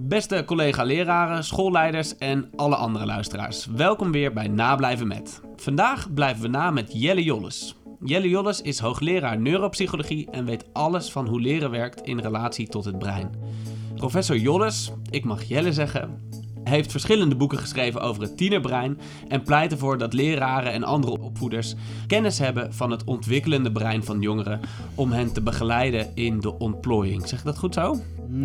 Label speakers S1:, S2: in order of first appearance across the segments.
S1: Beste collega-leraren, schoolleiders en alle andere luisteraars. Welkom weer bij Nablijven Met. Vandaag blijven we na met Jelle Jolles. Jelle Jolles is hoogleraar neuropsychologie en weet alles van hoe leren werkt in relatie tot het brein. Professor Jolles, ik mag Jelle zeggen, heeft verschillende boeken geschreven over het tienerbrein en pleit ervoor dat leraren en andere opvoeders kennis hebben van het ontwikkelende brein van jongeren om hen te begeleiden in de ontplooiing. Zeg dat goed zo?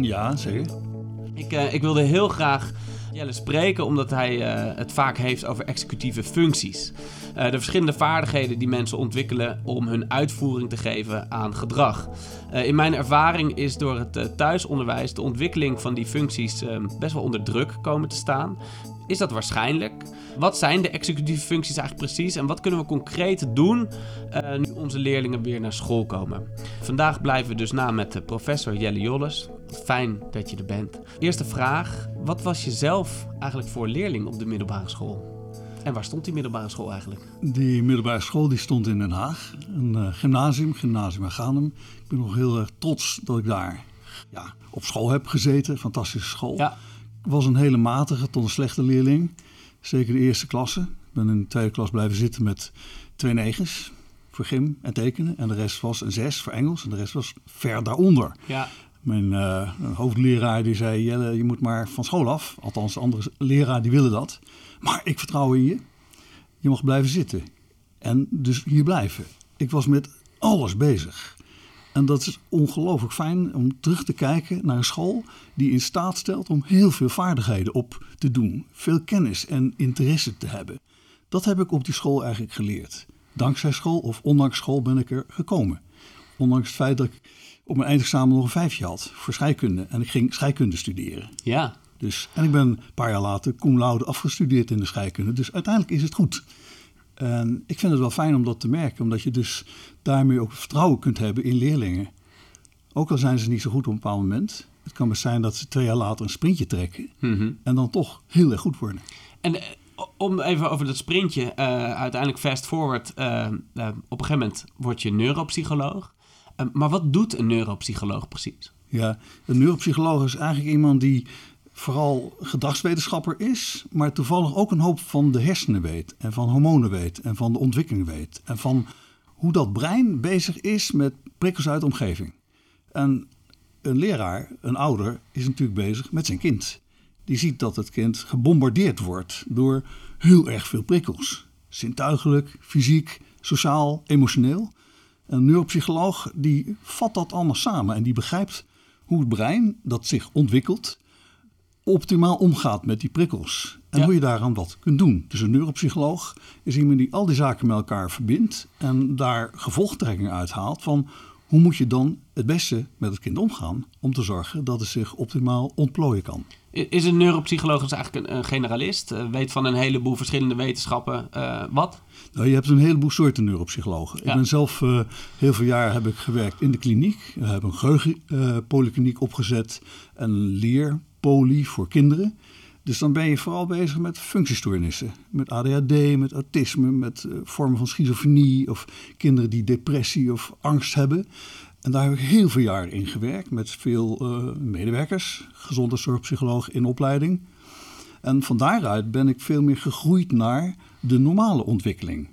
S2: Ja, zeker.
S1: Ik, uh, ik wilde heel graag Jelle spreken omdat hij uh, het vaak heeft over executieve functies. Uh, de verschillende vaardigheden die mensen ontwikkelen om hun uitvoering te geven aan gedrag. In mijn ervaring is door het thuisonderwijs de ontwikkeling van die functies best wel onder druk komen te staan. Is dat waarschijnlijk? Wat zijn de executieve functies eigenlijk precies en wat kunnen we concreet doen uh, nu onze leerlingen weer naar school komen? Vandaag blijven we dus na met professor Jelle Jolles. Fijn dat je er bent. Eerste vraag: wat was je zelf eigenlijk voor leerling op de middelbare school? En waar stond die middelbare school eigenlijk?
S2: Die middelbare school die stond in Den Haag. Een uh, gymnasium, Gymnasium Aganum. Ik ben nog heel erg trots dat ik daar ja, op school heb gezeten. Fantastische school.
S1: Ja.
S2: Ik was een hele matige tot een slechte leerling. Zeker de eerste klasse. Ik ben in de tweede klas blijven zitten met twee negens voor gym en tekenen. En de rest was een zes voor Engels en de rest was ver daaronder.
S1: Ja.
S2: Mijn uh, hoofdleraar die zei, Jelle, je moet maar van school af. Althans, de andere leraar die willen dat. Maar ik vertrouw in je. Je mag blijven zitten. En dus hier blijven. Ik was met alles bezig. En dat is ongelooflijk fijn om terug te kijken naar een school die in staat stelt om heel veel vaardigheden op te doen. Veel kennis en interesse te hebben. Dat heb ik op die school eigenlijk geleerd. Dankzij school of ondanks school ben ik er gekomen. Ondanks het feit dat ik op mijn eindexamen nog een vijfje had voor scheikunde. En ik ging scheikunde studeren.
S1: Ja.
S2: Dus, en ik ben een paar jaar later cum laude afgestudeerd in de scheikunde. Dus uiteindelijk is het goed. En ik vind het wel fijn om dat te merken, omdat je dus daarmee ook vertrouwen kunt hebben in leerlingen. Ook al zijn ze niet zo goed op een bepaald moment. Het kan best zijn dat ze twee jaar later een sprintje trekken
S1: mm -hmm.
S2: en dan toch heel erg goed worden.
S1: En uh, om even over dat sprintje, uh, uiteindelijk fast forward, uh, op een gegeven moment word je neuropsycholoog. maar wat doet een neuropsycholoog precies?
S2: Ja, een neuropsycholoog is eigenlijk iemand die vooral gedragswetenschapper is, maar toevallig ook een hoop van de hersenen weet en van hormonen weet en van de ontwikkeling weet en van hoe dat brein bezig is met prikkels uit de omgeving. En een leraar, een ouder, is natuurlijk bezig met zijn kind. Die ziet dat het kind gebombardeerd wordt door heel erg veel prikkels. Zintuigelijk, fysiek, sociaal, emotioneel. Een neuropsycholoog die vat dat allemaal samen en die begrijpt hoe het brein dat zich ontwikkelt optimaal omgaat met die prikkels. En
S1: Ja.
S2: hoe je daaraan wat kunt doen. Dus een neuropsycholoog is iemand die al die zaken met elkaar verbindt en daar gevolgtrekkingen uithaalt van hoe moet je dan het beste met het kind omgaan om te zorgen dat het zich optimaal ontplooien kan.
S1: Is een neuropsycholoog dus eigenlijk een, generalist? eh, weet van een heleboel verschillende wetenschappen eh, wat?
S2: Nou, je hebt een heleboel soorten neuropsychologen.
S1: Ja.
S2: Ik ben zelf eh, heel veel jaar heb ik gewerkt in de kliniek. We hebben een geheugenpolykliniek opgezet, een leerpoly voor kinderen. Dus dan ben je vooral bezig met functiestoornissen. Met ADHD, met autisme, met eh, vormen van schizofrenie of kinderen die depressie of angst hebben. En daar heb ik heel veel jaar in gewerkt met veel eh, medewerkers, gezondheidszorgpsycholoog in opleiding. En van daaruit ben ik veel meer gegroeid naar de normale ontwikkeling.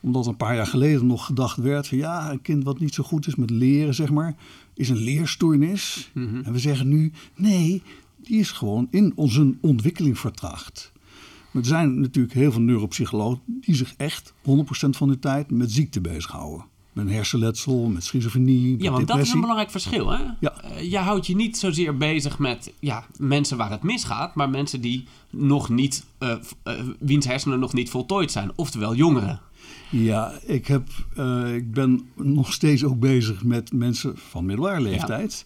S2: Omdat een paar jaar geleden nog gedacht werd van ja, een kind wat niet zo goed is met leren, zeg maar, is een leerstoornis. En we zeggen nu, nee, die is gewoon in onze ontwikkeling vertraagd. Maar er zijn natuurlijk heel veel neuropsychologen die zich echt 100% van de tijd met ziekte bezighouden. Met hersenletsel, met schizofrenie, met
S1: Ja, want dat is een belangrijk verschil. Hè?
S2: Ja.
S1: Eh, je houdt je niet zozeer bezig met ja, mensen waar het misgaat, maar mensen die nog niet, eh, eh, wiens hersenen nog niet voltooid zijn, oftewel jongeren.
S2: Ja, ik, heb, ik ben nog steeds ook bezig met mensen van middelbare leeftijd.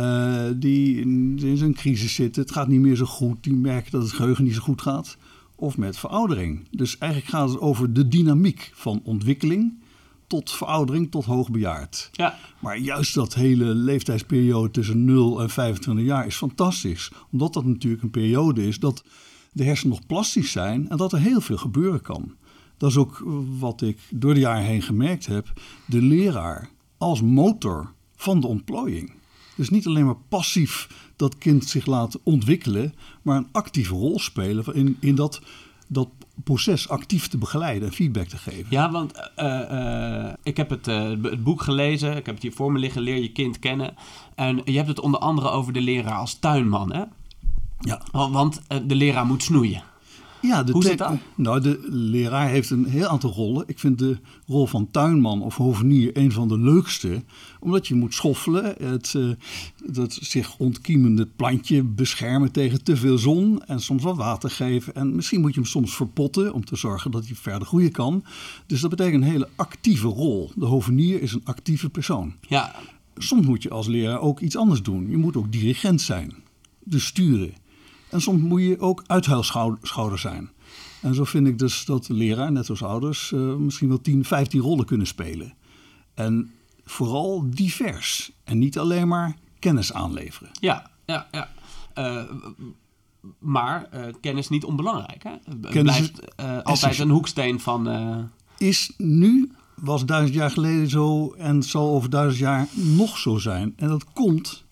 S2: Eh, die in, zo'n crisis zitten. Het gaat niet meer zo goed. Die merken dat het geheugen niet zo goed gaat. Of met veroudering. Dus eigenlijk gaat het over de dynamiek van ontwikkeling tot veroudering tot hoogbejaard.
S1: Ja,
S2: Maar juist dat hele leeftijdsperiode tussen 0 en 25 jaar is fantastisch. Omdat dat natuurlijk een periode is dat de hersenen nog plastisch zijn en dat er heel veel gebeuren kan. Dat is ook wat ik door de jaren heen gemerkt heb. De leraar als motor van de ontplooiing. Dus niet alleen maar passief dat kind zich laat ontwikkelen, maar een actieve rol spelen in, in dat, dat proces actief te begeleiden en feedback te geven.
S1: Ja, want uh, uh, ik heb het, uh, het, boek gelezen, ik heb het hier voor me liggen, Leer je kind kennen. En je hebt het onder andere over de leraar als tuinman, hè?
S2: Ja.
S1: Want de leraar moet snoeien.
S2: Ja, de
S1: Hoe zit dat?
S2: Nou, de leraar heeft een heel aantal rollen. Ik vind de rol van tuinman of hovenier een van de leukste. Omdat je moet schoffelen, het, uh, het zich ontkiemende plantje beschermen tegen te veel zon. En soms wat water geven. En misschien moet je hem soms verpotten om te zorgen dat hij verder groeien kan. Dus dat betekent een hele actieve rol. De hovenier is een actieve persoon.
S1: Ja.
S2: Soms moet je als leraar ook iets anders doen. Je moet ook dirigent zijn. Dus sturen. En soms moet je ook uithuilschouder zijn. En zo vind ik dus dat de leraar, net als ouders, uh, misschien wel 10, 15 rollen kunnen spelen. En vooral divers. En niet alleen maar kennis aanleveren.
S1: Ja, ja, ja. Uh, maar uh, kennis niet onbelangrijk. Hè?
S2: Kennis
S1: blijft altijd een hoeksteen van.
S2: Is nu, was duizend jaar geleden zo en zal over duizend jaar nog zo zijn. En dat komt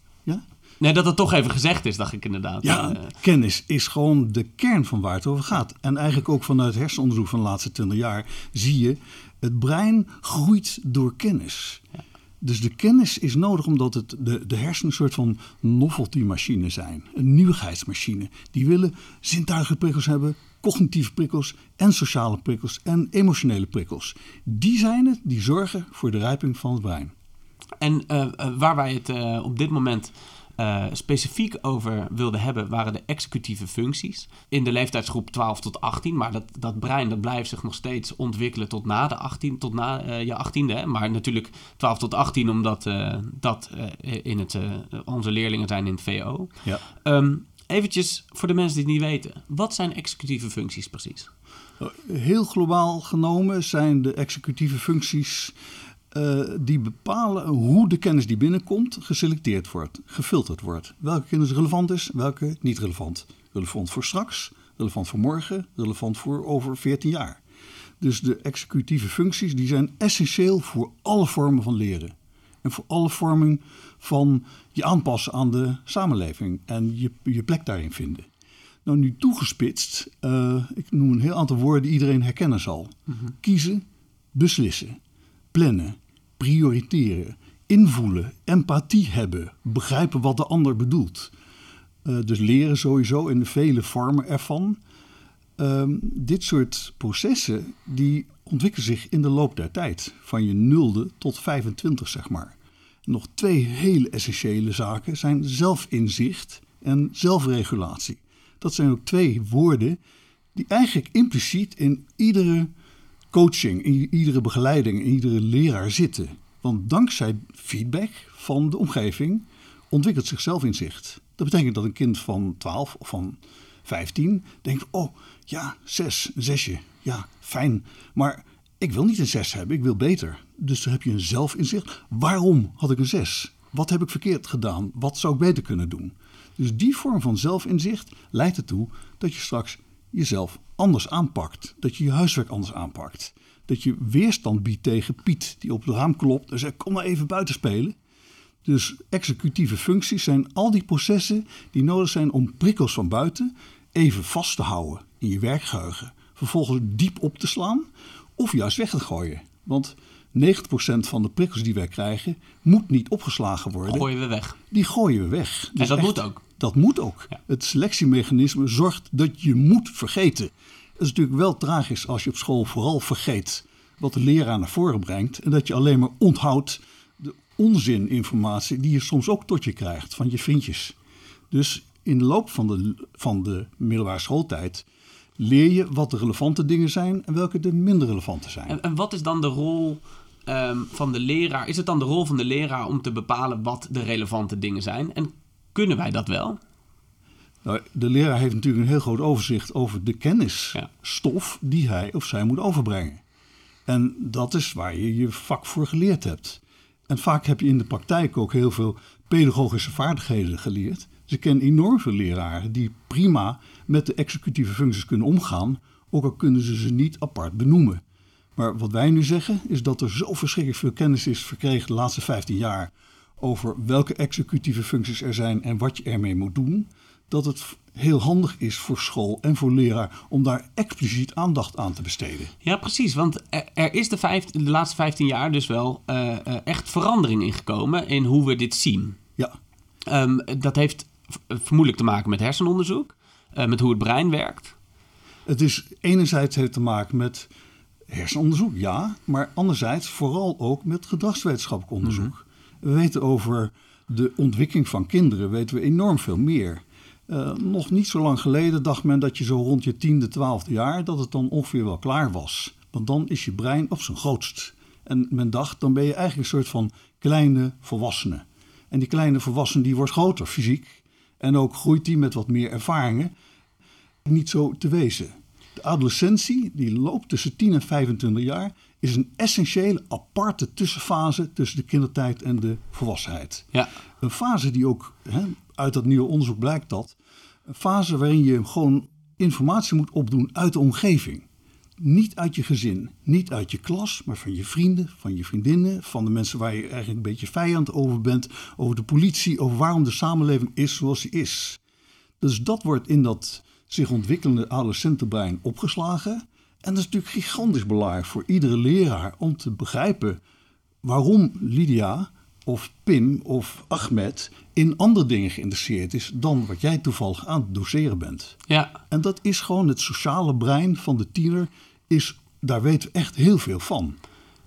S1: Nee, dat het toch even gezegd is, dacht ik inderdaad.
S2: Ja,
S1: Uh,
S2: kennis is gewoon de kern van waar het over gaat. En eigenlijk ook vanuit hersenonderzoek van de laatste 20 jaar zie je... het brein groeit door kennis.
S1: Ja.
S2: Dus de kennis is nodig omdat het de, de hersenen een soort van novelty-machine zijn. Een nieuwigheidsmachine. Die willen zintuigelijke prikkels hebben, cognitieve prikkels en sociale prikkels en emotionele prikkels. Die zijn het die zorgen voor de rijping van het brein.
S1: En uh, waar wij het uh, op dit moment uh, specifiek over wilden hebben, waren de executieve functies. In de leeftijdsgroep 12 tot 18. Maar dat, dat brein dat blijft zich nog steeds ontwikkelen tot na, de 18, tot na uh, je 18e. Hè? Maar natuurlijk 12 tot 18, omdat uh, dat in het, onze leerlingen zijn in het VO.
S2: Ja.
S1: Um, eventjes voor de mensen die het niet weten. Wat zijn executieve functies precies?
S2: Heel globaal genomen zijn de executieve functies uh, die bepalen hoe de kennis die binnenkomt geselecteerd wordt, gefilterd wordt. Welke kennis relevant is, welke niet relevant. Relevant voor straks, relevant voor morgen, relevant voor over 14 jaar. Dus de executieve functies die zijn essentieel voor alle vormen van leren. En voor alle vormen van je aanpassen aan de samenleving en je, je plek daarin vinden. Nou, nu toegespitst, uh, ik noem een heel aantal woorden die iedereen herkennen zal. Mm-hmm. Kiezen, beslissen, plannen, prioriteren, invoelen, empathie hebben, begrijpen wat de ander bedoelt. Uh, dus leren sowieso in de vele vormen ervan. Um, dit soort processen die ontwikkelen zich in de loop der tijd, van je nulde tot 25 zeg maar. Nog twee hele essentiële zaken zijn zelfinzicht en zelfregulatie. Dat zijn ook twee woorden die eigenlijk impliciet in iedere coaching, in iedere begeleiding, in iedere leraar zitten. Want dankzij feedback van de omgeving ontwikkelt zich zelfinzicht. Dat betekent dat een kind van 12 of van 15 denkt: Oh ja, zes, een zesje. Ja, fijn. Maar ik wil niet een zes hebben, ik wil beter. Dus dan heb je een zelfinzicht. Waarom had ik een zes? Wat heb ik verkeerd gedaan? Wat zou ik beter kunnen doen? Dus die vorm van zelfinzicht leidt ertoe dat je straks jezelf anders aanpakt. Dat je je huiswerk anders aanpakt. Dat je weerstand biedt tegen Piet die op het raam klopt en zegt: Kom maar even buiten spelen. Dus executieve functies zijn al die processen die nodig zijn om prikkels van buiten even vast te houden in je werkgeheugen. Vervolgens diep op te slaan of juist weg te gooien. Want 90% van de prikkels die wij krijgen moet niet opgeslagen worden.
S1: Gooien we weg.
S2: Die gooien we weg.
S1: Dus en dat echt, moet ook.
S2: Dat moet ook. Ja. Het selectiemechanisme zorgt dat je moet vergeten. Het is natuurlijk wel tragisch als je op school vooral vergeet wat de leraar naar voren brengt. En dat je alleen maar onthoudt de onzininformatie die je soms ook tot je krijgt van je vriendjes. Dus in de loop van de, van de middelbare schooltijd leer je wat de relevante dingen zijn en welke de minder relevante zijn.
S1: En, en wat is dan de rol um, van de leraar? Is het dan de rol van de leraar om te bepalen wat de relevante dingen zijn? En kunnen wij dat wel?
S2: Nou, de leraar heeft natuurlijk een heel groot overzicht over de kennisstof ja. die hij of zij moet overbrengen. En dat is waar je je vak voor geleerd hebt. En vaak heb je in de praktijk ook heel veel pedagogische vaardigheden geleerd. Dus ik ken enorm veel leraren die prima met de executieve functies kunnen omgaan, ook al kunnen ze ze niet apart benoemen. Maar wat wij nu zeggen is dat er zo verschrikkelijk veel kennis is verkregen de laatste 15 jaar over welke executieve functies er zijn en wat je ermee moet doen, dat het heel handig is voor school en voor leraar om daar expliciet aandacht aan te besteden.
S1: Ja, precies. Want er, is de, vijf, de laatste 15 jaar dus wel uh, echt verandering in gekomen in hoe we dit zien.
S2: Ja.
S1: Um, dat heeft vermoedelijk te maken met hersenonderzoek, uh, met hoe het brein werkt.
S2: Het is enerzijds heeft te maken met hersenonderzoek, ja, maar anderzijds vooral ook met gedragswetenschappelijk onderzoek. Mhm. We weten over de ontwikkeling van kinderen weten we enorm veel meer. Uh, nog niet zo lang geleden dacht men dat je zo rond je tiende, twaalfde jaar, dat het dan ongeveer wel klaar was. Want dan is je brein op zijn grootst. En men dacht, dan ben je eigenlijk een soort van kleine volwassene. En die kleine volwassene die wordt groter fysiek. En ook groeit die met wat meer ervaringen. Niet zo te wezen. De adolescentie, die loopt tussen 10 en 25 jaar, is een essentiële aparte tussenfase tussen de kindertijd en de volwassenheid.
S1: Ja.
S2: Een fase die ook, hè, uit dat nieuwe onderzoek blijkt dat, een fase waarin je gewoon informatie moet opdoen uit de omgeving. Niet uit je gezin, niet uit je klas, maar van je vrienden, van je vriendinnen, van de mensen waar je eigenlijk een beetje vijand over bent, over de politie, over waarom de samenleving is zoals die is. Dus dat wordt in dat zich ontwikkelende adolescentenbrein opgeslagen. En dat is natuurlijk gigantisch belangrijk voor iedere leraar om te begrijpen waarom Lydia of Pim of Ahmed in andere dingen geïnteresseerd is dan wat jij toevallig aan het doseren bent.
S1: Ja.
S2: En dat is gewoon het sociale brein van de tiener, is, daar weten we echt heel veel van.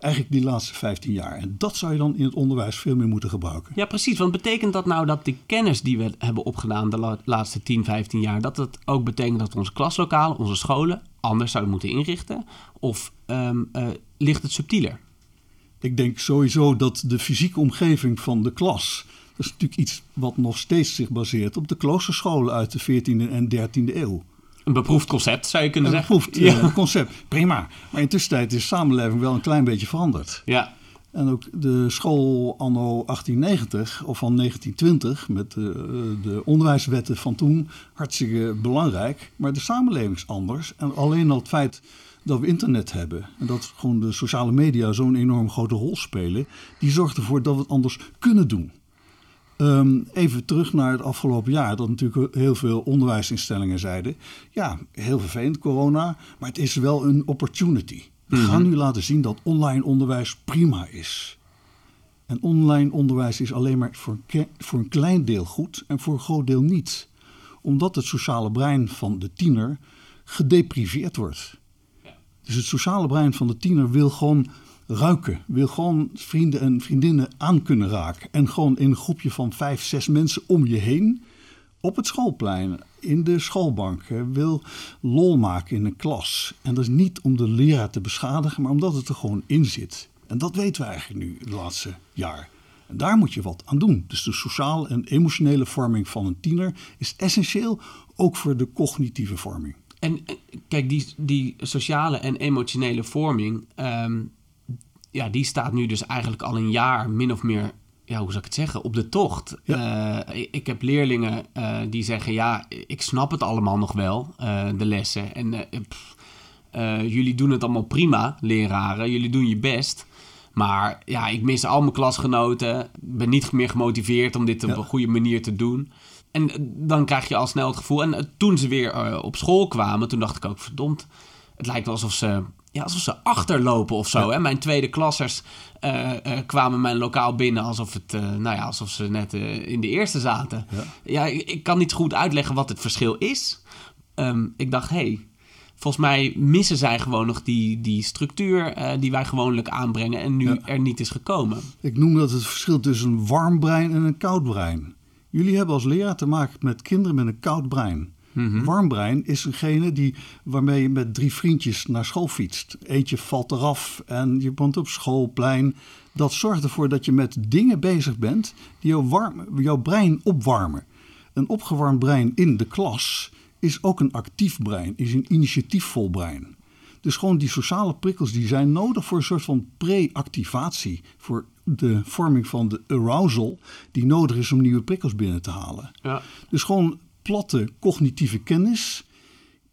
S2: Eigenlijk die laatste 15 jaar. En dat zou je dan in het onderwijs veel meer moeten gebruiken.
S1: Ja, precies. Want betekent dat nou dat de kennis die we hebben opgedaan de laatste 10, 15 jaar, dat dat ook betekent dat onze klaslokalen, onze scholen anders zouden moeten inrichten? Of um, uh, ligt het subtieler?
S2: Ik denk sowieso dat de fysieke omgeving van de klas. Dat is natuurlijk iets wat nog steeds zich baseert op de kloosterscholen uit de 14e en 13e eeuw.
S1: Een beproefd concept, zou je kunnen
S2: een
S1: zeggen.
S2: Een beproefd ja. Eh, concept, prima. Maar intussen is de samenleving wel een klein beetje veranderd.
S1: Ja.
S2: En ook de school anno 1890 of van 1920 met de, eh, de onderwijswetten van toen, hartstikke belangrijk. Maar de samenleving is anders. En alleen al het feit dat we internet hebben en dat gewoon de sociale media zo'n enorm grote rol spelen, die zorgt ervoor dat we het anders kunnen doen. Ehm, even terug naar het afgelopen jaar, dat natuurlijk heel veel onderwijsinstellingen zeiden: ja, heel vervelend corona, maar het is wel een opportunity. We mhm. gaan nu laten zien dat online onderwijs prima is. En online onderwijs is alleen maar voor een, voor een klein deel goed en voor een groot deel niet. Omdat het sociale brein van de tiener gedepriveerd wordt. Dus het sociale brein van de tiener wil gewoon ruiken. Wil gewoon vrienden en vriendinnen aan kunnen raken. En gewoon in een groepje van vijf, zes mensen om je heen. Op het schoolplein, in de schoolbank. Wil lol maken in een klas. En dat is niet om de leraar te beschadigen, maar omdat het er gewoon in zit. En dat weten we eigenlijk nu het laatste jaar. En daar moet je wat aan doen. Dus de sociale en emotionele vorming van een tiener is essentieel, ook voor de cognitieve vorming.
S1: En kijk, die, die sociale en emotionele vorming, ehm, ja, die staat nu dus eigenlijk al een jaar min of meer, ja, hoe zou ik het zeggen, op de tocht. Ja. Uh, ik heb leerlingen uh, die zeggen, ja, ik snap het allemaal nog wel, uh, de lessen. En pff, jullie doen het allemaal prima, leraren, jullie doen je best. Maar ja, ik mis al mijn klasgenoten, ben niet meer gemotiveerd om dit op een goede manier te doen. En dan krijg je al snel het gevoel. En toen ze weer op school kwamen, toen dacht ik ook, verdomd, het lijkt wel alsof ze ja, alsof ze achterlopen of zo. Hè? Mijn tweede klassers uh, uh, kwamen mijn lokaal binnen alsof, het, uh, nou ja, alsof ze net in de eerste zaten. Ja, ja ik, ik, kan niet goed uitleggen wat het verschil is. Um, ik dacht, hé, hey, volgens mij missen zij gewoon nog die, die structuur die wij gewoonlijk aanbrengen en nu er niet is gekomen.
S2: Ik noem dat het verschil tussen een warm brein en een koud brein. Jullie hebben als leraar te maken met kinderen met een koud brein. Mm Warm brein is degene die, waarmee je met drie vriendjes naar school fietst. Eentje valt eraf en je bent op schoolplein. Dat zorgt ervoor dat je met dingen bezig bent die jouw, warm, jouw brein opwarmen. Een opgewarmd brein in de klas is ook een actief brein, is een initiatiefvol brein. Dus gewoon die sociale prikkels die zijn nodig voor een soort van pre-activatie. Voor de vorming van de arousal die nodig is om nieuwe prikkels binnen te halen.
S1: Ja.
S2: Dus gewoon platte cognitieve kennis.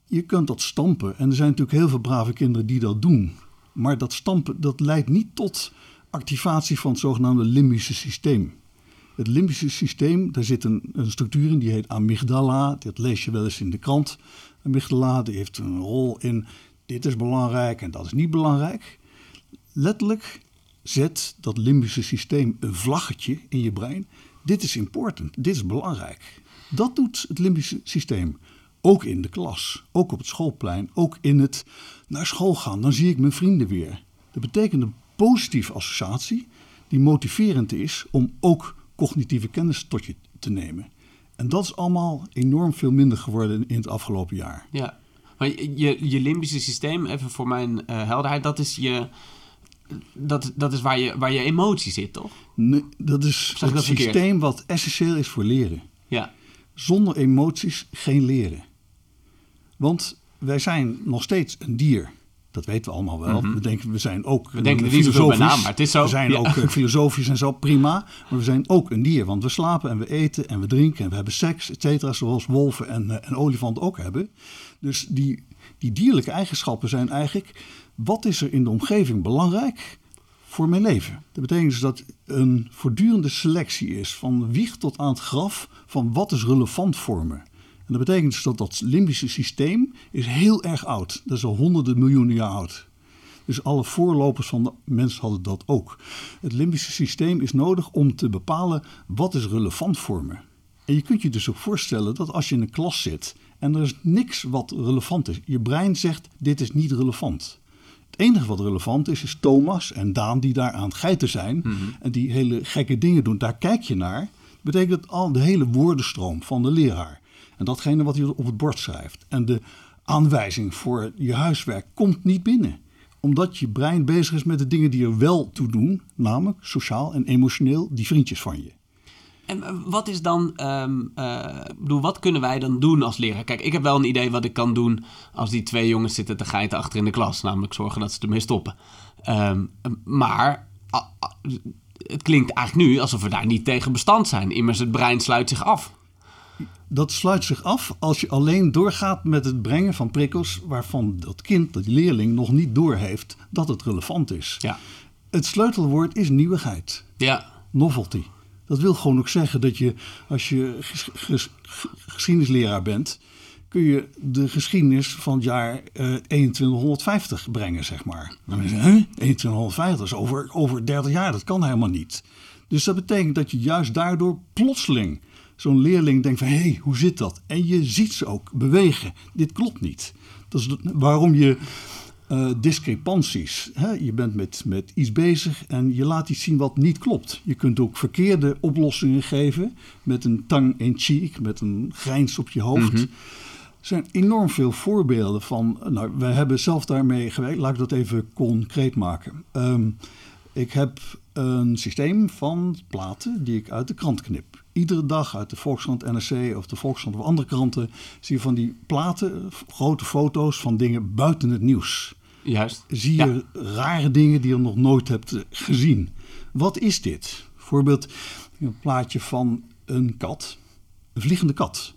S2: Je kunt dat stampen. En er zijn natuurlijk heel veel brave kinderen die dat doen. Maar dat stampen dat leidt niet tot activatie van het zogenaamde limbische systeem. Het limbische systeem, daar zit een, structuur in die heet amygdala. Dat lees je wel eens in de krant. Amygdala die heeft een rol in dit is belangrijk en dat is niet belangrijk. Letterlijk zet dat limbische systeem een vlaggetje in je brein. Dit is important, dit is belangrijk. Dat doet het limbische systeem. Ook in de klas, ook op het schoolplein, ook in het naar school gaan. Dan zie ik mijn vrienden weer. Dat betekent een positieve associatie die motiverend is om ook cognitieve kennis tot je te nemen. En dat is allemaal enorm veel minder geworden in het afgelopen jaar.
S1: Ja, maar je, je limbische systeem, even voor mijn uh, helderheid, dat is je. Dat, dat is waar je, waar je emotie zit, toch?
S2: Nee, dat is het dat systeem verkeerd? wat essentieel is voor leren.
S1: Ja.
S2: Zonder emoties geen leren. Want wij zijn nog steeds een dier. Dat weten we allemaal wel. Mhm. We denken, we zijn ook
S1: we denken bij naam, maar het is zo.
S2: We zijn ook eh, filosofisch en zo, prima. Maar we zijn ook een dier, want we slapen en we eten en we drinken en we hebben seks, et cetera. Zoals wolven en, eh, en olifanten ook hebben. Dus die, die dierlijke eigenschappen zijn eigenlijk... wat is er in de omgeving belangrijk voor mijn leven? Dat betekent dus dat een voortdurende selectie is... van wieg tot aan het graf van wat is relevant voor me. En dat betekent dus dat dat limbische systeem is heel erg oud. Dat is al honderden miljoenen jaar oud. Dus alle voorlopers van de mens hadden dat ook. Het limbische systeem is nodig om te bepalen wat is relevant voor me. En je kunt je dus ook voorstellen dat als je in een klas zit en er is niks wat relevant is. Je brein zegt dit is niet relevant. Het enige wat relevant is, is Thomas en Daan die daar aan het geiten zijn. Mhm. En die hele gekke dingen doen. Daar kijk je naar. Dat betekent dat al de hele woordenstroom van de leraar. En datgene wat hij op het bord schrijft. En de aanwijzing voor je huiswerk komt niet binnen. Omdat je brein bezig is met de dingen die er wel toe doen. Namelijk sociaal en emotioneel die vriendjes van je.
S1: En eh, wat is dan, um, uh, bedoel, wat kunnen wij dan doen als leraar? Kijk, ik heb wel een idee wat ik kan doen als die twee jongens zitten te geiten achter in de klas. Namelijk zorgen dat ze ermee stoppen. Um, maar het klinkt eigenlijk nu alsof we daar niet tegen bestand zijn. Immers, het brein sluit zich af.
S2: Dat sluit zich af als je alleen doorgaat met het brengen van prikkels waarvan dat kind, dat leerling, nog niet doorheeft dat het relevant is.
S1: Ja.
S2: Het sleutelwoord is nieuwigheid.
S1: Ja.
S2: Novelty. Dat wil gewoon ook zeggen dat je, als je geschiedenisleraar bent, kun je de geschiedenis van het jaar uh, 2150 brengen, zeg maar. Dan je, 2150 is over, over 30 jaar, dat kan helemaal niet. Dus dat betekent dat je juist daardoor plotseling zo'n leerling denkt van... hé, hey, hoe zit dat? En je ziet ze ook bewegen. Dit klopt niet. Dat is waarom je uh, discrepanties. Hè? Je bent met, met iets bezig en je laat iets zien wat niet klopt. Je kunt ook verkeerde oplossingen geven met een tang in cheek, met een grijns op je hoofd. Mhm. Er zijn enorm veel voorbeelden van. Nou, wij hebben zelf daarmee gewerkt. Laat ik dat even concreet maken. Um, ik heb een systeem van platen die ik uit de krant knip. Iedere dag uit de Volkskrant NRC of de Volkskrant of andere kranten zie je van die platen, grote foto's van dingen buiten het nieuws.
S1: Juist.
S2: Zie je rare dingen die je nog nooit hebt eh, gezien. Wat is dit? Bijvoorbeeld een plaatje van een kat, een vliegende kat.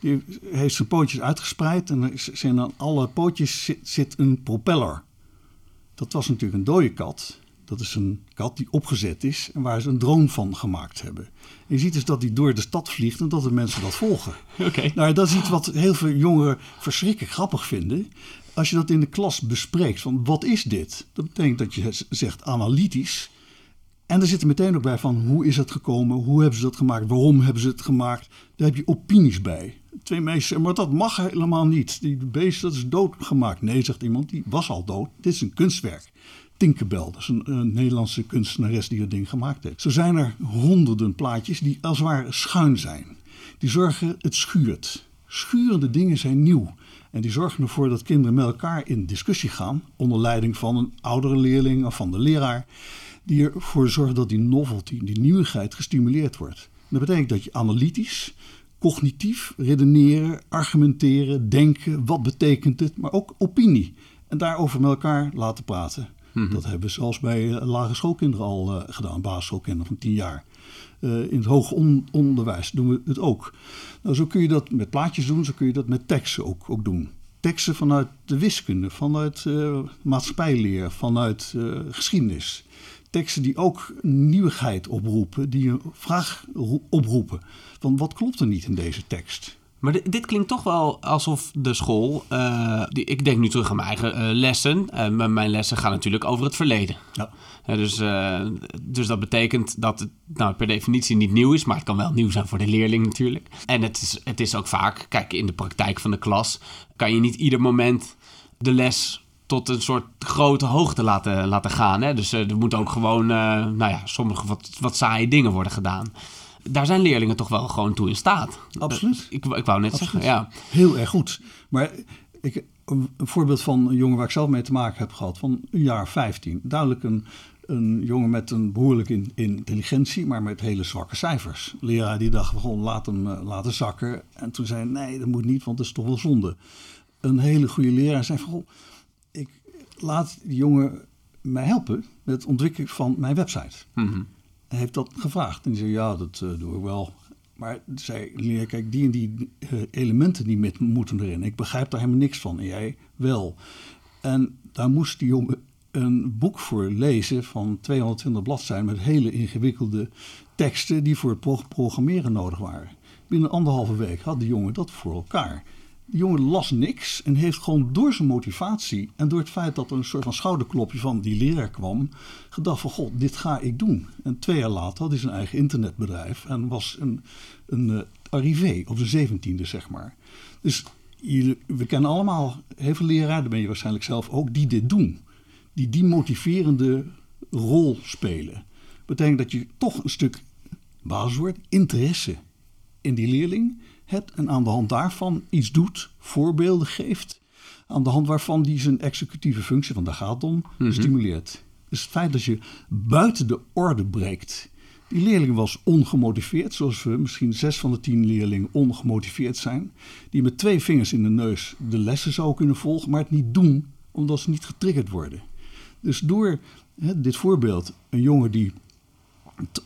S2: Die heeft zijn pootjes uitgespreid en zijn aan alle pootjes zit, zit een propeller. Dat was natuurlijk een dode kat. Dat is een kat die opgezet is en waar ze een drone van gemaakt hebben. En je ziet dus dat die door de stad vliegt en dat de mensen dat volgen.
S1: Oké.
S2: Nou, dat is iets wat heel veel jongeren verschrikkelijk grappig vinden. Als je dat in de klas bespreekt, van wat is dit? Dat betekent dat je zegt analytisch. En er zit er meteen ook bij van hoe is het gekomen, hoe hebben ze dat gemaakt, waarom hebben ze het gemaakt. Daar heb je opinies bij. Twee meisjes maar dat mag helemaal niet. Die beest dat is doodgemaakt. Nee, zegt iemand, die was al dood. Dit is een kunstwerk. Tinkerbell, dat is een, Nederlandse kunstenares die het ding gemaakt heeft. Zo zijn er honderden plaatjes die als het ware schuin zijn. Die zorgen, het schuurt. Schurende dingen zijn nieuw. En die zorgen ervoor dat kinderen met elkaar in discussie gaan, onder leiding van een oudere leerling of van de leraar, die ervoor zorgt dat die novelty, die nieuwigheid, gestimuleerd wordt. Dat betekent dat je analytisch, cognitief redeneren, argumenteren, denken, wat betekent het, maar ook opinie. En daarover met elkaar laten praten. Mhm. Dat hebben we zelfs bij uh, lagere schoolkinderen al uh, gedaan, basisschoolkinderen van tien jaar. Uh, in het hoger onderwijs doen we het ook. Nou, zo kun je dat met plaatjes doen, zo kun je dat met teksten ook, ook doen. Teksten vanuit de wiskunde, vanuit maatschappijleer, vanuit geschiedenis. teksten die ook nieuwigheid oproepen, die een vraag oproepen. Van wat klopt er niet in deze tekst?
S1: Maar dit, dit klinkt toch wel alsof de school. Uh, die, ik denk nu terug aan mijn eigen uh, lessen. Uh, mijn lessen gaan natuurlijk over het verleden. Ja. dus, dus dat betekent dat het nou, per definitie niet nieuw is. Maar het kan wel nieuw zijn voor de leerling natuurlijk. En het is, het is ook vaak. Kijk, in de praktijk van de klas kan je niet ieder moment de les tot een soort grote hoogte laten, laten gaan. Hè? Dus er moet ook gewoon, nou ja, sommige wat, wat saaie dingen worden gedaan daar zijn leerlingen toch wel gewoon toe in staat.
S2: Absoluut.
S1: Ik, ik wou net zeggen, ja.
S2: Heel erg goed. Maar ik, een voorbeeld van een jongen waar ik zelf mee te maken heb gehad, van een jaar 15. Duidelijk een, een jongen met een behoorlijke intelligentie, maar met hele zwakke cijfers. Leraar die dacht gewoon laat hem uh, laten zakken. En toen zei nee, dat moet niet, want dat is toch wel zonde. Een hele goede leraar zei van, ik laat die jongen mij helpen met het ontwikkelen van mijn website. Mm heeft dat gevraagd. En die zei, ja, dat uh, doe ik wel. Maar zei, leer, kijk, die en die uh, elementen die met, moeten erin. Ik begrijp daar helemaal niks van. En jij wel. En daar moest die jongen een boek voor lezen van 220 bladzijden... met hele ingewikkelde teksten die voor het programmeren nodig waren. Binnen anderhalve week had die jongen dat voor elkaar. De jongen las niks en heeft gewoon door zijn motivatie en door het feit dat er een soort van schouderklopje van die leraar kwam, gedacht van god, dit ga ik doen. En twee jaar later had hij zijn eigen internetbedrijf en was een, een uh, arrivé op de zeventiende, zeg maar. Dus we kennen allemaal heel veel leraren, daar ben je waarschijnlijk zelf ook, die dit doen. Die die motiverende rol spelen. Betekent dat je toch een stuk basiswoord, interesse in die leerling hebt en aan de hand daarvan iets doet, voorbeelden geeft, aan de hand waarvan die zijn executieve functie, want daar gaat het om, mhm. stimuleert. Dus het feit dat je buiten de orde breekt. Die leerling was ongemotiveerd, zoals we misschien zes van de tien leerlingen ongemotiveerd zijn. Die met twee vingers in de neus de lessen zou kunnen volgen, maar het niet doen omdat ze niet getriggerd worden. Dus door hè, dit voorbeeld, een jongen die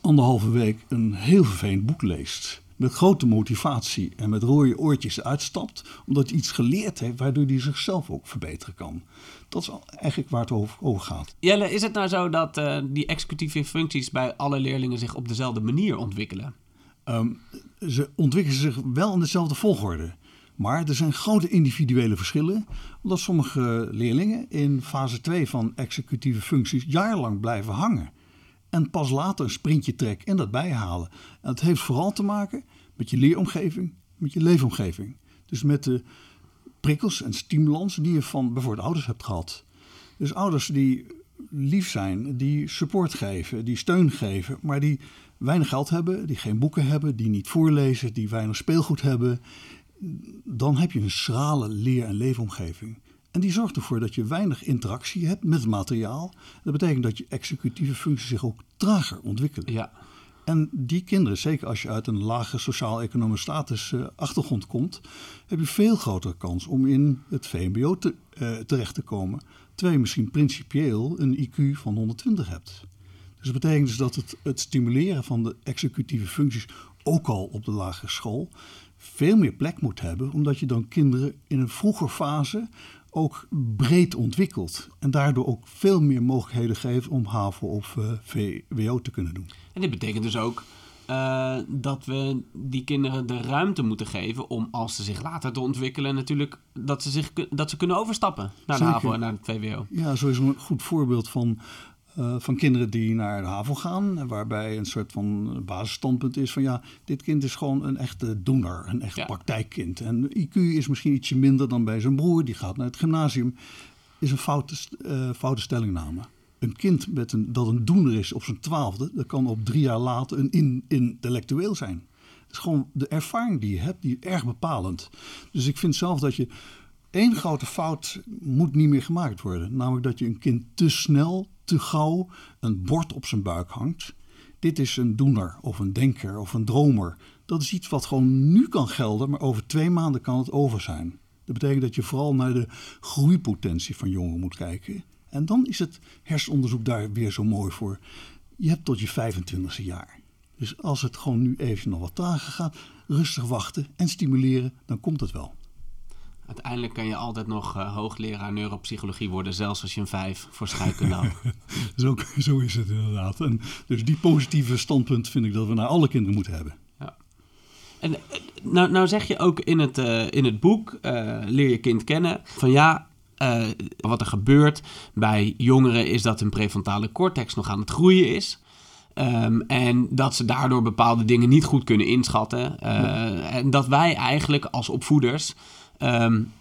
S2: anderhalve week een heel vervelend boek leest met grote motivatie en met rode oortjes uitstapt, omdat hij iets geleerd heeft waardoor hij zichzelf ook verbeteren kan. Dat is eigenlijk waar het over, gaat.
S1: Jelle, is het nou zo dat uh, die executieve functies bij alle leerlingen zich op dezelfde manier ontwikkelen?
S2: Ehm, ze ontwikkelen zich wel in dezelfde volgorde. Maar er zijn grote individuele verschillen, omdat sommige leerlingen in fase 2 van executieve functies jarenlang blijven hangen. En pas later een sprintje trekken en dat bijhalen. En dat heeft vooral te maken met je leeromgeving, met je leefomgeving. Dus met de prikkels en stimulans die je van bijvoorbeeld ouders hebt gehad. Dus ouders die lief zijn, die support geven, die steun geven, maar die weinig geld hebben, die geen boeken hebben, die niet voorlezen, die weinig speelgoed hebben, dan heb je een schrale leer- en leefomgeving. En die zorgt ervoor dat je weinig interactie hebt met het materiaal. Dat betekent dat je executieve functies zich ook trager ontwikkelen. Ja. En die kinderen, zeker als je uit een lage sociaal-economische status uh, achtergrond komt, heb je veel grotere kans om in het VMBO te, uh, terecht te komen. Terwijl je misschien principieel een IQ van 120 hebt. Dus dat betekent dus dat het, het stimuleren van de executieve functies ook al op de lagere school veel meer plek moet hebben, omdat je dan kinderen in een vroege fase ook breed ontwikkeld. En daardoor ook veel meer mogelijkheden geeft om HAVO of uh, eh, VWO te kunnen doen.
S1: En dit betekent dus ook uh, dat we die kinderen de ruimte moeten geven om, als ze zich later te ontwikkelen, natuurlijk dat ze, zich, dat ze kunnen overstappen naar de HAVO en naar het VWO.
S2: Ja, zo is een goed voorbeeld van uh, van kinderen die naar de HAVO gaan, waarbij een soort van basisstandpunt is van ja, dit kind is gewoon een echte doener, een echt praktijkkind. En IQ is misschien ietsje minder dan bij zijn broer, die gaat naar het gymnasium, is een foute, uh, foute stellingname. Een kind met een, dat een doener is op zijn twaalfde, dat kan op drie jaar later een in, intellectueel zijn. Het is gewoon de ervaring die je hebt, die erg bepalend. Dus ik vind zelf dat je één grote fout moet niet meer gemaakt worden. Namelijk dat je een kind te snel te gauw een bord op zijn buik hangt. Dit is een doener of een denker of een dromer. Dat is iets wat gewoon nu kan gelden, maar over twee maanden kan het over zijn. Dat betekent dat je vooral naar de groeipotentie van jongeren moet kijken. En dan is het hersenonderzoek daar weer zo mooi voor. Je hebt tot je 25e jaar. Dus als het gewoon nu even nog wat trager gaat, rustig wachten en stimuleren, dan komt het wel.
S1: Uiteindelijk kan je altijd nog uh, hoogleraar neuropsychologie worden, zelfs als je een vijf voor scheikunde had.
S2: zo, zo is het inderdaad. En dus die positieve standpunt vind ik dat we naar alle kinderen moeten hebben. Ja.
S1: En nou, nou zeg je ook in het, uh, in het boek, uh, Leer je kind kennen, van ja, uh, wat er gebeurt bij jongeren is dat hun prefrontale cortex nog aan het groeien is. Um, en dat ze daardoor bepaalde dingen niet goed kunnen inschatten. Uh, en dat wij eigenlijk als opvoeders een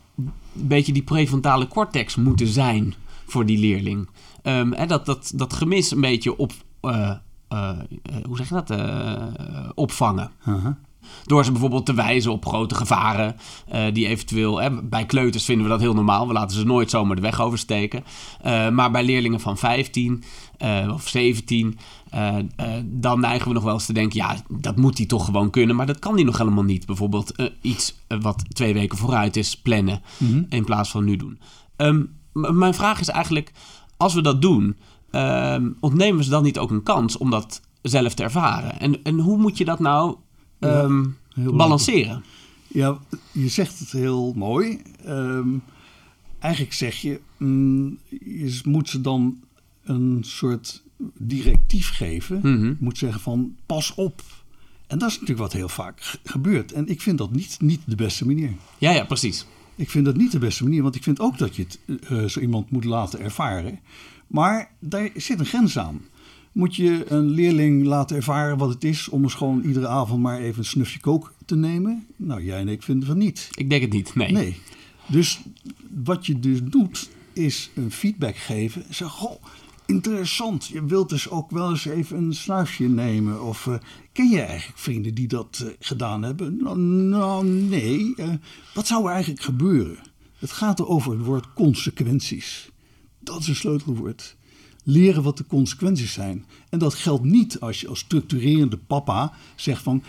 S1: beetje die prefrontale cortex moeten zijn voor die leerling. Um, en dat, dat, dat gemis een beetje op, uh, hoe zeg je dat, opvangen. Door ze bijvoorbeeld te wijzen op grote gevaren uh, die eventueel... Hè, bij kleuters vinden we dat heel normaal. We laten ze nooit zomaar de weg oversteken. Uh, maar bij leerlingen van 15 uh, of 17... dan neigen we nog wel eens te denken... ja, dat moet hij toch gewoon kunnen. Maar dat kan hij nog helemaal niet. Bijvoorbeeld iets wat twee weken vooruit is plannen... Mm -hmm. in plaats van nu doen. Um, mijn vraag is eigenlijk... als we dat doen... Um, ontnemen we ze dan niet ook een kans om dat zelf te ervaren? En, en hoe moet je dat nou um, ja, balanceren.
S2: Ja, je zegt het heel mooi. Um, eigenlijk zeg je, mm, je moet ze dan een soort directief geven. Mm -hmm. Je moet zeggen van pas op. En dat is natuurlijk wat heel vaak gebeurt. En ik vind dat niet, niet de beste manier.
S1: Ja, ja, precies.
S2: Ik vind dat niet de beste manier, want ik vind ook dat je het, uh, zo iemand moet laten ervaren. Maar daar zit een grens aan moet je een leerling laten ervaren wat het is om eens gewoon iedere avond maar even een snufje kook te nemen? Nou, jij en ik vinden van niet.
S1: Ik denk het niet, nee.
S2: Nee. Dus wat je dus doet, is een feedback geven. Zeg, goh, interessant. Je wilt dus ook wel eens even een snuifje nemen. Of uh, ken je eigenlijk vrienden die dat uh, gedaan hebben? Nou, nou nee. Uh, wat zou er eigenlijk gebeuren? Het gaat er over het woord consequenties. Dat is een sleutelwoord leren wat de consequenties zijn. En dat geldt niet als je als structurerende papa zegt van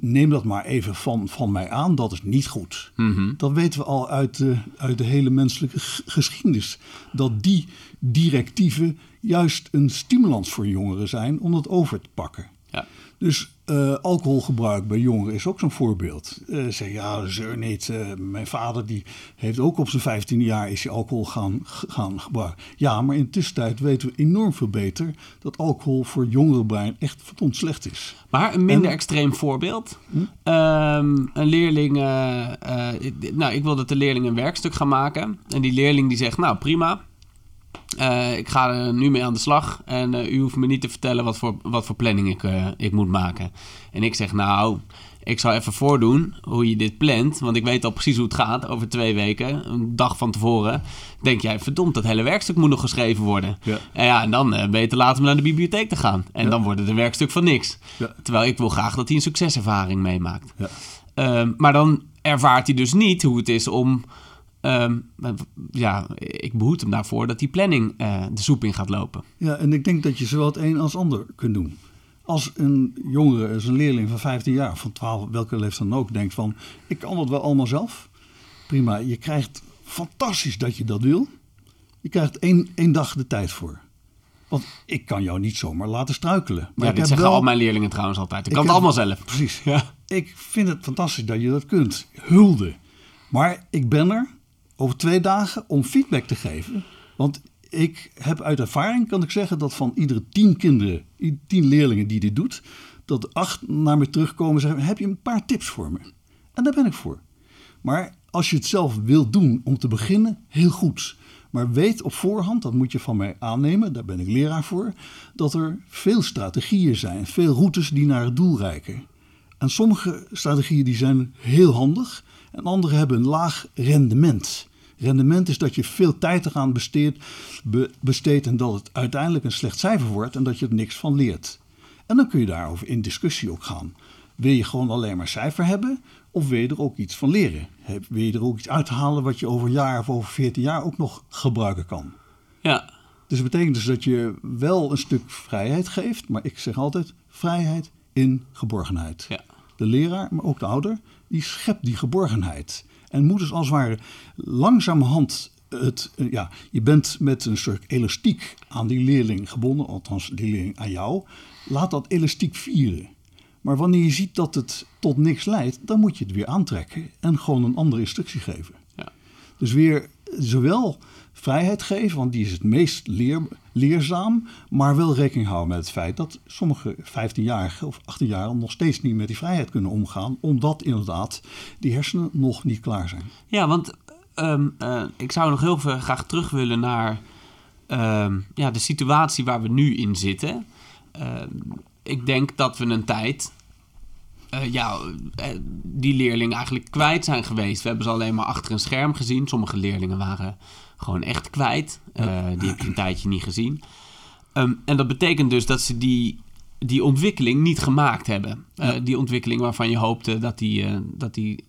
S2: neem dat maar even van, van mij aan, dat is niet goed. Mm -hmm. Dat weten we al uit de, uit de hele menselijke geschiedenis. Dat die directieven juist een stimulans voor jongeren zijn om dat over te pakken. Ja. Dus uh, alcoholgebruik bij jongeren is ook zo'n voorbeeld. Uh, zeg ja, zeur niet. Uh, mijn vader die heeft ook op zijn 15 jaar is hij alcohol gaan, gaan gebruiken. Ja, maar in de tussentijd weten we enorm veel beter dat alcohol voor jongerenbrein echt verdomd slecht is.
S1: Maar een minder en, extreem voorbeeld. Hm? Um, een leerling, nou ik wil dat de leerling een werkstuk gaan maken. En die leerling die zegt, nou prima. Uh, ik ga er nu mee aan de slag en uh, u hoeft me niet te vertellen wat voor, wat voor planning ik, uh, ik moet maken. En ik zeg, nou, ik zal even voordoen hoe je dit plant, want ik weet al precies hoe het gaat over twee weken, een dag van tevoren. Denk jij, verdomd, dat hele werkstuk moet nog geschreven worden. Ja. En ja, en dan ben je te laat om naar de bibliotheek te gaan. En ja. dan wordt het een werkstuk van niks. Ja. Terwijl ik wil graag dat hij een succeservaring meemaakt. Ehm, maar dan ervaart hij dus niet hoe het is om Um, ja, ik behoed hem daarvoor dat die planning uh, de soep in gaat lopen.
S2: Ja, en ik denk dat je zowel het een als het ander kunt doen. Als een jongere, als een leerling van 15 jaar, van 12, welke leeftijd dan ook, denkt van... ik kan dat wel allemaal zelf. Prima, je krijgt fantastisch dat je dat wil. Je krijgt één, één dag de tijd voor. Want ik kan jou niet zomaar laten struikelen.
S1: Maar ja, dit zeggen wel... al mijn leerlingen trouwens altijd. Ik, ik kan het allemaal zelf.
S2: Precies. Ja. Ik vind het fantastisch dat je dat kunt. Hulde. Maar ik ben er over twee dagen om feedback te geven. Want ik heb uit ervaring, kan ik zeggen, dat van iedere tien kinderen, tien leerlingen die dit doet, dat acht naar me terugkomen en zeggen: Heb je een paar tips voor me? En daar ben ik voor. Maar als je het zelf wilt doen, om te beginnen, heel goed. Maar weet op voorhand, dat moet je van mij aannemen, daar ben ik leraar voor, dat er veel strategieën zijn, veel routes die naar het doel reiken. En sommige strategieën die zijn heel handig en andere hebben een laag rendement. Rendement is dat je veel tijd eraan besteedt, be, besteedt en dat het uiteindelijk een slecht cijfer wordt en dat je er niks van leert. En dan kun je daarover in discussie ook gaan. Wil je gewoon alleen maar cijfer hebben of wil je er ook iets van leren? Wil je er ook iets uithalen wat je over een jaar of over veertien jaar ook nog gebruiken kan?
S1: Ja.
S2: Dus dat betekent dus dat je wel een stuk vrijheid geeft, maar ik zeg altijd vrijheid in geborgenheid. Ja. De leraar, maar ook de ouder, die schept die geborgenheid. En moet dus als het ware langzamerhand het, ja, je bent met een soort elastiek aan die leerling gebonden, althans die leerling aan jou. Laat dat elastiek vieren. Maar wanneer je ziet dat het tot niks leidt, dan moet je het weer aantrekken en gewoon een andere instructie geven.
S1: Ja.
S2: Dus weer zowel vrijheid geven, want die is het meest leer, leerzaam, maar wel rekening houden met het feit dat sommige 15-jarigen of 18-jarigen nog steeds niet met die vrijheid kunnen omgaan, omdat inderdaad die hersenen nog niet klaar zijn.
S1: Ja, want ehm, eh, ik zou nog heel veel graag terug willen naar ehm, ja, de situatie waar we nu in zitten. Ehm, ik denk dat we een tijd eh, ja, eh, die leerlingen eigenlijk kwijt zijn geweest. We hebben ze alleen maar achter een scherm gezien. Sommige leerlingen waren gewoon echt kwijt. Uh, die heb je een tijdje niet gezien. Ehm, en dat betekent dus dat ze die, die ontwikkeling niet gemaakt hebben. Ja. Die ontwikkeling waarvan je hoopte dat die, dat die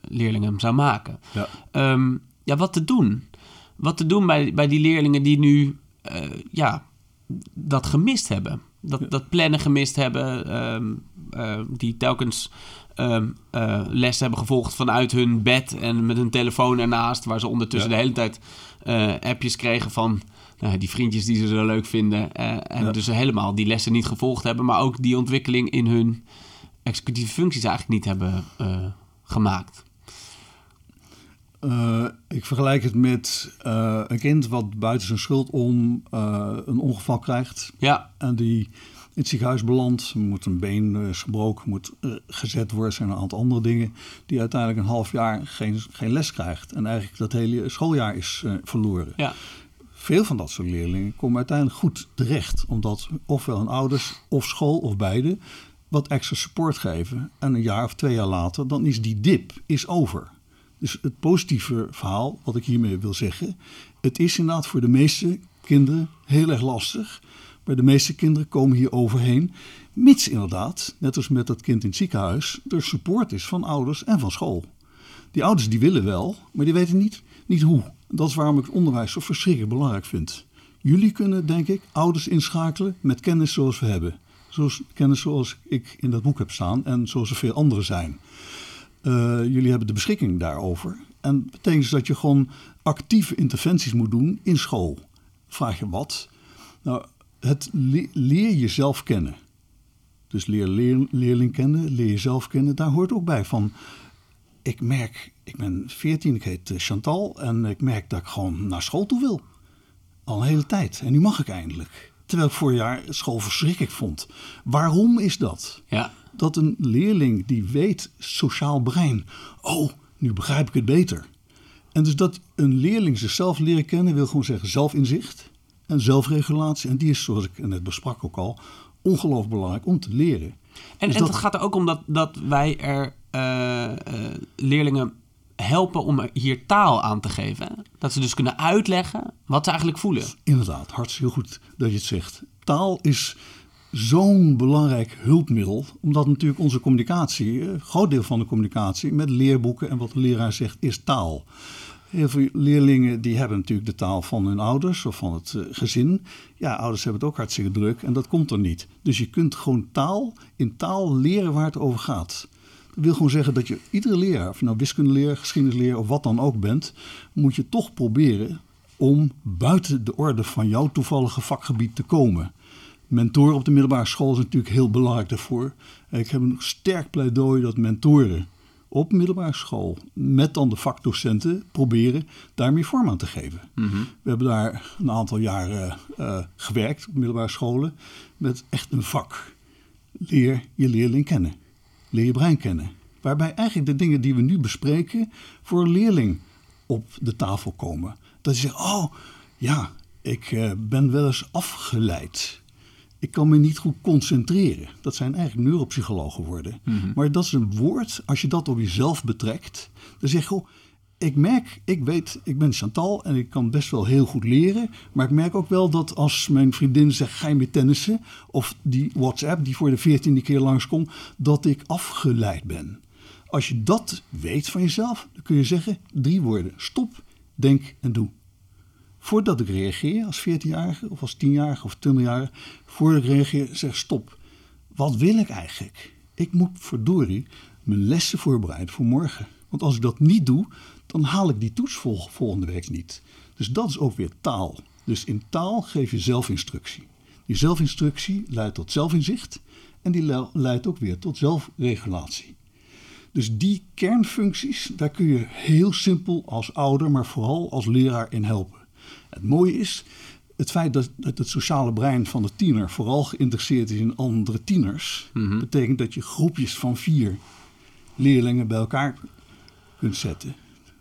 S1: leerling hem zou maken. Ja. Um, ja, wat te doen? Wat te doen bij, bij die leerlingen die nu ja, dat gemist hebben? Dat, dat plannen gemist hebben, um, uh, die telkens um, uh, les hebben gevolgd vanuit hun bed en met hun telefoon ernaast, waar ze ondertussen ja. de hele tijd uh, appjes kregen van nou, die vriendjes die ze zo leuk vinden. en ja. dus helemaal die lessen niet gevolgd hebben, maar ook die ontwikkeling in hun executieve functies eigenlijk niet hebben gemaakt.
S2: Uh, ik vergelijk het met uh, een kind wat buiten zijn schuld om uh, een ongeval krijgt.
S1: Ja.
S2: En die in het ziekenhuis belandt. Moet een been is gebroken, moet gezet worden. zijn een aantal andere dingen. Die uiteindelijk een half jaar geen, geen les krijgt. En eigenlijk dat hele schooljaar is verloren.
S1: Ja.
S2: Veel van dat soort leerlingen komen uiteindelijk goed terecht. Omdat ofwel hun ouders of school of beide wat extra support geven. En een jaar of twee jaar later, dan is die dip is over. Dus het positieve verhaal, wat ik hiermee wil zeggen, het is inderdaad voor de meeste kinderen heel erg lastig. De meeste kinderen komen hier overheen, mits inderdaad, net als met dat kind in het ziekenhuis, er support is van ouders en van school. Die ouders die willen wel, maar die weten niet, niet hoe. Dat is waarom ik het onderwijs zo verschrikkelijk belangrijk vind. Jullie kunnen, denk ik, ouders inschakelen met kennis zoals we hebben. Zoals kennis zoals ik in dat boek heb staan en zoals er veel anderen zijn. Uh, jullie hebben de beschikking daarover. En dat betekent dus dat je gewoon actieve interventies moet doen in school. Vraag je wat? Nou, het le leer jezelf kennen. Dus leer, leer leerling kennen, leer jezelf kennen. Daar hoort ook bij van... Ik merk, ik ben 14, ik heet Chantal... en ik merk dat ik gewoon naar school toe wil. Al een hele tijd. En nu mag ik eindelijk. Terwijl ik vorig jaar school verschrikkelijk vond. Waarom is dat?
S1: Ja
S2: dat een leerling die weet sociaal brein, oh, nu begrijp ik het beter. En dus dat een leerling zichzelf leren kennen wil gewoon zeggen zelfinzicht en zelfregulatie. En die is, zoals ik net besprak ook al, ongelooflijk belangrijk om te leren.
S1: En, dus en dat... het gaat er ook om dat, dat wij er uh, uh, leerlingen helpen om hier taal aan te geven. Dat ze dus kunnen uitleggen wat ze eigenlijk voelen.
S2: Inderdaad, hartstikke goed dat je het zegt. Taal is zo'n belangrijk hulpmiddel, omdat natuurlijk onze communicatie, een groot deel van de communicatie met leerboeken en wat de leraar zegt, is taal. Heel veel leerlingen die hebben natuurlijk de taal van hun ouders of van het gezin. Ja, ouders hebben het ook hartstikke druk en dat komt er niet. Dus je kunt gewoon taal in taal leren waar het over gaat. Dat wil gewoon zeggen dat je iedere leraar, of je nou wiskundeleer, geschiedenisleer of wat dan ook bent, moet je toch proberen om buiten de orde van jouw toevallige vakgebied te komen. Mentoren op de middelbare school is natuurlijk heel belangrijk daarvoor. Ik heb een sterk pleidooi dat mentoren op middelbare school met dan de vakdocenten proberen daarmee vorm aan te geven.
S1: Mm -hmm.
S2: We hebben daar een aantal jaren uh, gewerkt op middelbare scholen met echt een vak. Leer je leerling kennen. Leer je brein kennen. Waarbij eigenlijk de dingen die we nu bespreken voor een leerling op de tafel komen. Dat je zegt, oh ja, ik uh, ben wel eens afgeleid ik kan me niet goed concentreren. Dat zijn eigenlijk neuropsychologen worden.
S1: Mm -hmm.
S2: Maar dat is een woord, als je dat op jezelf betrekt, dan zeg je, ik merk, ik weet, ik ben Chantal en ik kan best wel heel goed leren. Maar ik merk ook wel dat als mijn vriendin zegt, ga je mee tennissen? Of die WhatsApp die voor de veertiende keer langskomt, dat ik afgeleid ben. Als je dat weet van jezelf, dan kun je zeggen drie woorden. Stop, denk en doe. Voordat ik reageer als 14-jarige of als 10-jarige of 20-jarige, voordat ik reageer, zeg stop. Wat wil ik eigenlijk? Ik moet verdorie mijn lessen voorbereiden voor morgen. Want als ik dat niet doe, dan haal ik die toets vol, volgende week niet. Dus dat is ook weer taal. Dus in taal geef je zelfinstructie. Die zelfinstructie leidt tot zelfinzicht en die leidt ook weer tot zelfregulatie. Dus die kernfuncties, daar kun je heel simpel als ouder, maar vooral als leraar in helpen. Het mooie is, het feit dat, dat het sociale brein van de tiener vooral geïnteresseerd is in andere tieners, betekent dat je groepjes van vier leerlingen bij elkaar kunt zetten.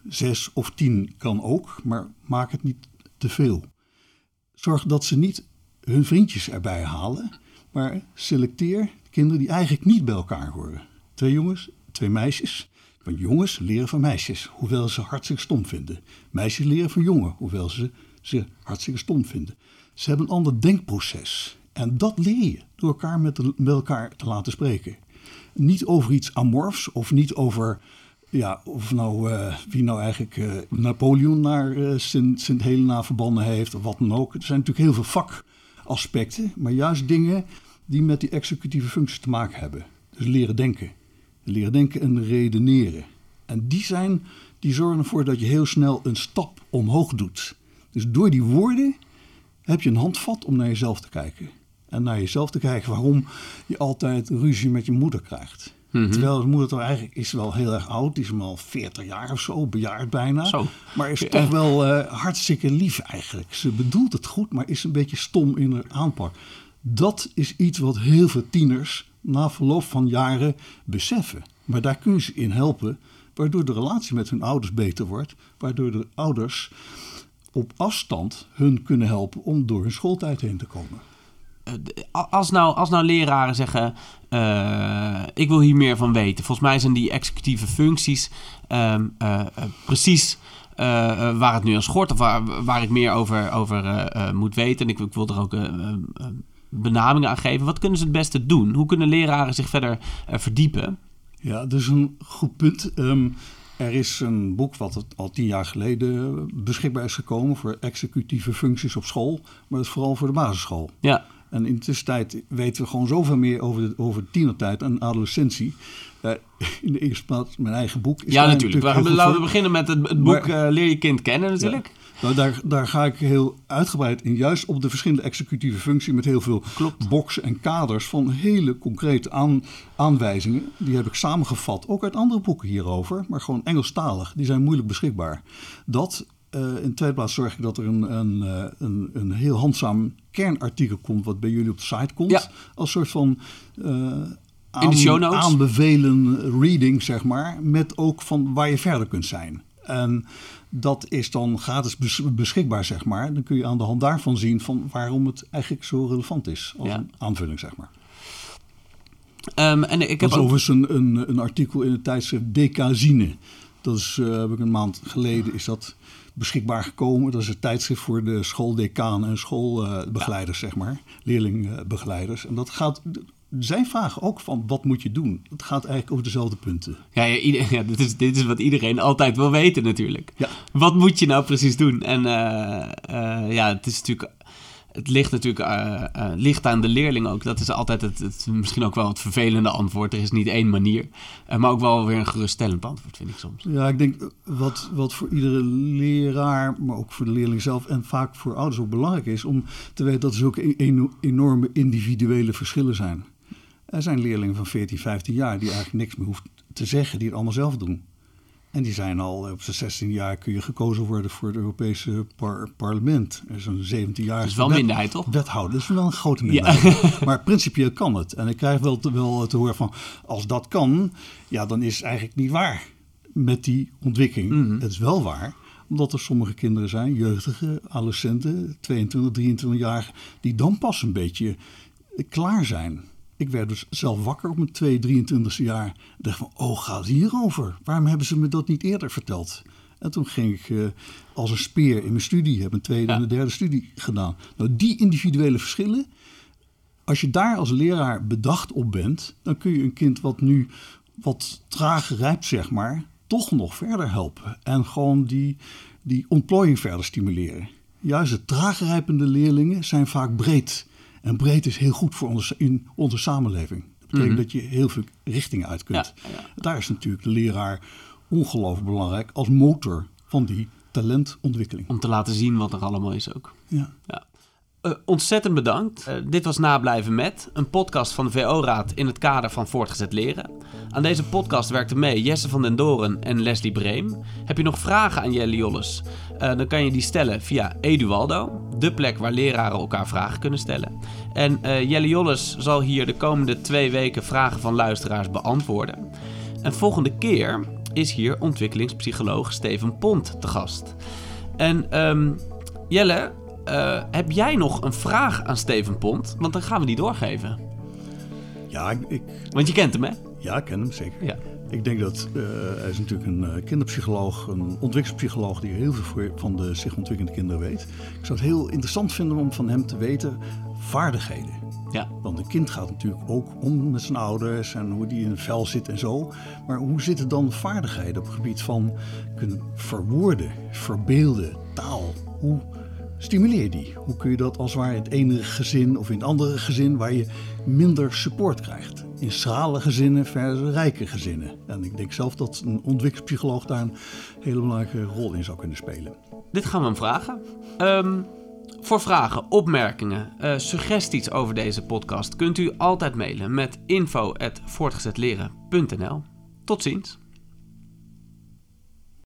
S2: Zes of tien kan ook, maar maak het niet te veel. Zorg dat ze niet hun vriendjes erbij halen, maar selecteer kinderen die eigenlijk niet bij elkaar horen. Twee jongens, twee meisjes. Want jongens leren van meisjes, hoewel ze hartstikke stom vinden. Meisjes leren van jongen, hoewel ze ze hartstikke stom vinden. Ze hebben een ander denkproces. En dat leer je door elkaar met, elkaar te laten spreken. Niet over iets amorfs of niet over ja, of nou, uh, wie nou eigenlijk uh, Napoleon naar uh, Sint, Sint Helena verbannen heeft of wat dan ook. Er zijn natuurlijk heel veel vakaspecten, maar juist dingen die met die executieve functies te maken hebben. Dus leren denken. Leren denken en redeneren. En die, zijn, die zorgen ervoor dat je heel snel een stap omhoog doet. Dus door die woorden heb je een handvat om naar jezelf te kijken. En naar jezelf te kijken waarom je altijd ruzie met je moeder krijgt. Mm-hmm. Terwijl de moeder toch eigenlijk is wel heel erg oud. Die is al 40 jaar of zo, bejaard bijna.
S1: Zo.
S2: Maar is toch wel uh, hartstikke lief eigenlijk. Ze bedoelt het goed, maar is een beetje stom in haar aanpak. Dat is iets wat heel veel tieners na verloop van jaren beseffen. Maar daar kun je ze in helpen, waardoor de relatie met hun ouders beter wordt. Waardoor de ouders op afstand hun kunnen helpen om door hun schooltijd heen te komen.
S1: Als nou, als nou leraren zeggen, uh, ik wil hier meer van weten. Volgens mij zijn die executieve functies uh, uh, precies waar het nu aan schort. Of waar, waar ik meer over, over moet weten. En ik, ik wil er ook benamingen aan geven. Wat kunnen ze het beste doen? Hoe kunnen leraren zich verder verdiepen?
S2: Ja, dat is een goed punt. Um, er is een boek wat al tien jaar geleden beschikbaar is gekomen voor executieve functies op school, maar dat is vooral voor de basisschool.
S1: Ja.
S2: En in de tussentijd weten we gewoon zoveel meer over de, over tienertijd en adolescentie. Uh, in de eerste plaats mijn eigen boek.
S1: Is ja, natuurlijk. natuurlijk Laten we beginnen met het, het boek maar, uh, Leer je kind kennen natuurlijk. Ja.
S2: Nou, daar, daar ga ik heel uitgebreid in, juist op de verschillende executieve functies met heel veel
S1: Klopt.
S2: boxen en kaders van hele concrete aan, aanwijzingen. Die heb ik samengevat, ook uit andere boeken hierover, maar gewoon Engelstalig. Die zijn moeilijk beschikbaar. Dat uh, in de tweede plaats zorg ik dat er een, een, een, een heel handzaam kernartikel komt, wat bij jullie op de site komt.
S1: Ja.
S2: Als soort van uh,
S1: aan,
S2: aanbevelen reading, zeg maar. Met ook van waar je verder kunt zijn. En dat is dan gratis beschikbaar, zeg maar. Dan kun je aan de hand daarvan zien van waarom het eigenlijk zo relevant is. Als
S1: Ja.
S2: een aanvulling, zeg maar.
S1: Um, en ik
S2: Dat
S1: heb
S2: is
S1: ook...
S2: overigens een, een, een artikel in het tijdschrift Decazine. Dat is, eh, heb ik een maand geleden, is dat beschikbaar gekomen. Dat is het tijdschrift voor de schooldecaan en schoolbegeleiders, zeg maar. Leerlingbegeleiders. En dat gaat... Zij vragen ook van, wat moet je doen? Het gaat eigenlijk over dezelfde punten.
S1: Ja, ja, ieder- ja, dit, is, dit is wat iedereen altijd wil weten natuurlijk.
S2: Ja.
S1: Wat moet je nou precies doen? En eh, eh, ja, het is natuurlijk... Het ligt natuurlijk eh, ligt aan de leerling ook. Dat is altijd het, het, misschien ook wel het vervelende antwoord. Er is niet één manier. Maar ook wel weer een geruststellend antwoord, vind ik soms.
S2: Ja, ik denk wat, wat voor iedere leraar, maar ook voor de leerling zelf en vaak voor ouders ook belangrijk is om te weten dat er zulke eno- enorme individuele verschillen zijn. Er zijn leerlingen van 14, 15 jaar die eigenlijk niks meer hoeft te zeggen, die het allemaal zelf doen. En die zijn al eh, op zijn 16 jaar kun je gekozen worden voor het Europese par- parlement. Er een 17 jaar.
S1: Dat is wel minderheid, toch?
S2: Wethouder, dat is wel een grote minderheid. Maar principieel kan het. En ik krijg wel te, wel te horen van, als dat kan, ja, dan is het eigenlijk niet waar met die ontwikkeling.
S1: Mhm.
S2: Het is wel waar, omdat er sommige kinderen zijn, jeugdige, adolescenten, 22, 23 jaar, die dan pas een beetje klaar zijn. Ik werd dus zelf wakker op mijn 2, 23 jaar. En dacht van, oh, gaat het hierover? Waarom hebben ze me dat niet eerder verteld? En toen ging ik eh, als een speer in mijn studie, heb een tweede
S1: Ja.
S2: en een derde studie gedaan. Nou, die individuele verschillen, als je daar als leraar bedacht op bent, dan kun je een kind wat nu wat traag rijpt, zeg maar, toch nog verder helpen. En gewoon die, die ontplooiing verder stimuleren. Juist de traag rijpende leerlingen zijn vaak breed. En breed is heel goed voor onze, in onze samenleving. Dat betekent dat je heel veel richtingen uit kunt.
S1: Ja, ja.
S2: Daar is natuurlijk de leraar ongelooflijk belangrijk als motor van die talentontwikkeling.
S1: Om te laten zien wat er allemaal is ook.
S2: Ja.
S1: Ja. eh, ontzettend bedankt. Eh, dit was Nablijven Met, een podcast van de VO-raad in het kader van voortgezet leren. Aan deze podcast werkten mee Jesse van den Doren en Leslie Breem. Heb je nog vragen aan Jelle Jolles? Eh, dan kan je die stellen via Edualdo, de plek waar leraren elkaar vragen kunnen stellen. En Jelle Jolles zal hier de komende twee weken vragen van luisteraars beantwoorden. En volgende keer is hier ontwikkelingspsycholoog Steven Pont te gast. En um, Jelle, uh, heb jij nog een vraag aan Steven Pont? Want dan gaan we die doorgeven.
S2: Ja, ik...
S1: Want je kent hem, hè?
S2: Ja, ik ken hem zeker. Ja. Ik denk dat uh, hij is natuurlijk een uh, kinderpsycholoog, een ontwikkelingspsycholoog die heel veel van de zich ontwikkelende kinderen weet. Ik zou het heel interessant vinden om van hem te weten vaardigheden. Ja. Want een kind gaat natuurlijk ook om met zijn ouders en hoe die in het vel zit en zo. Maar hoe zitten dan vaardigheden op het gebied van kunnen verwoorden, verbeelden, taal? Hoe stimuleer je die? Hoe kun je dat als het ware in het ene gezin of in het andere gezin waar je minder support krijgt? In schrale gezinnen versus rijke gezinnen. En ik denk zelf dat een ontwikkelingspsycholoog daar een hele belangrijke rol in zou kunnen spelen.
S1: Dit gaan we hem vragen. Um, voor vragen, opmerkingen, uh, suggesties over deze podcast kunt u altijd mailen met info.voortgezetleren.nl. Tot ziens.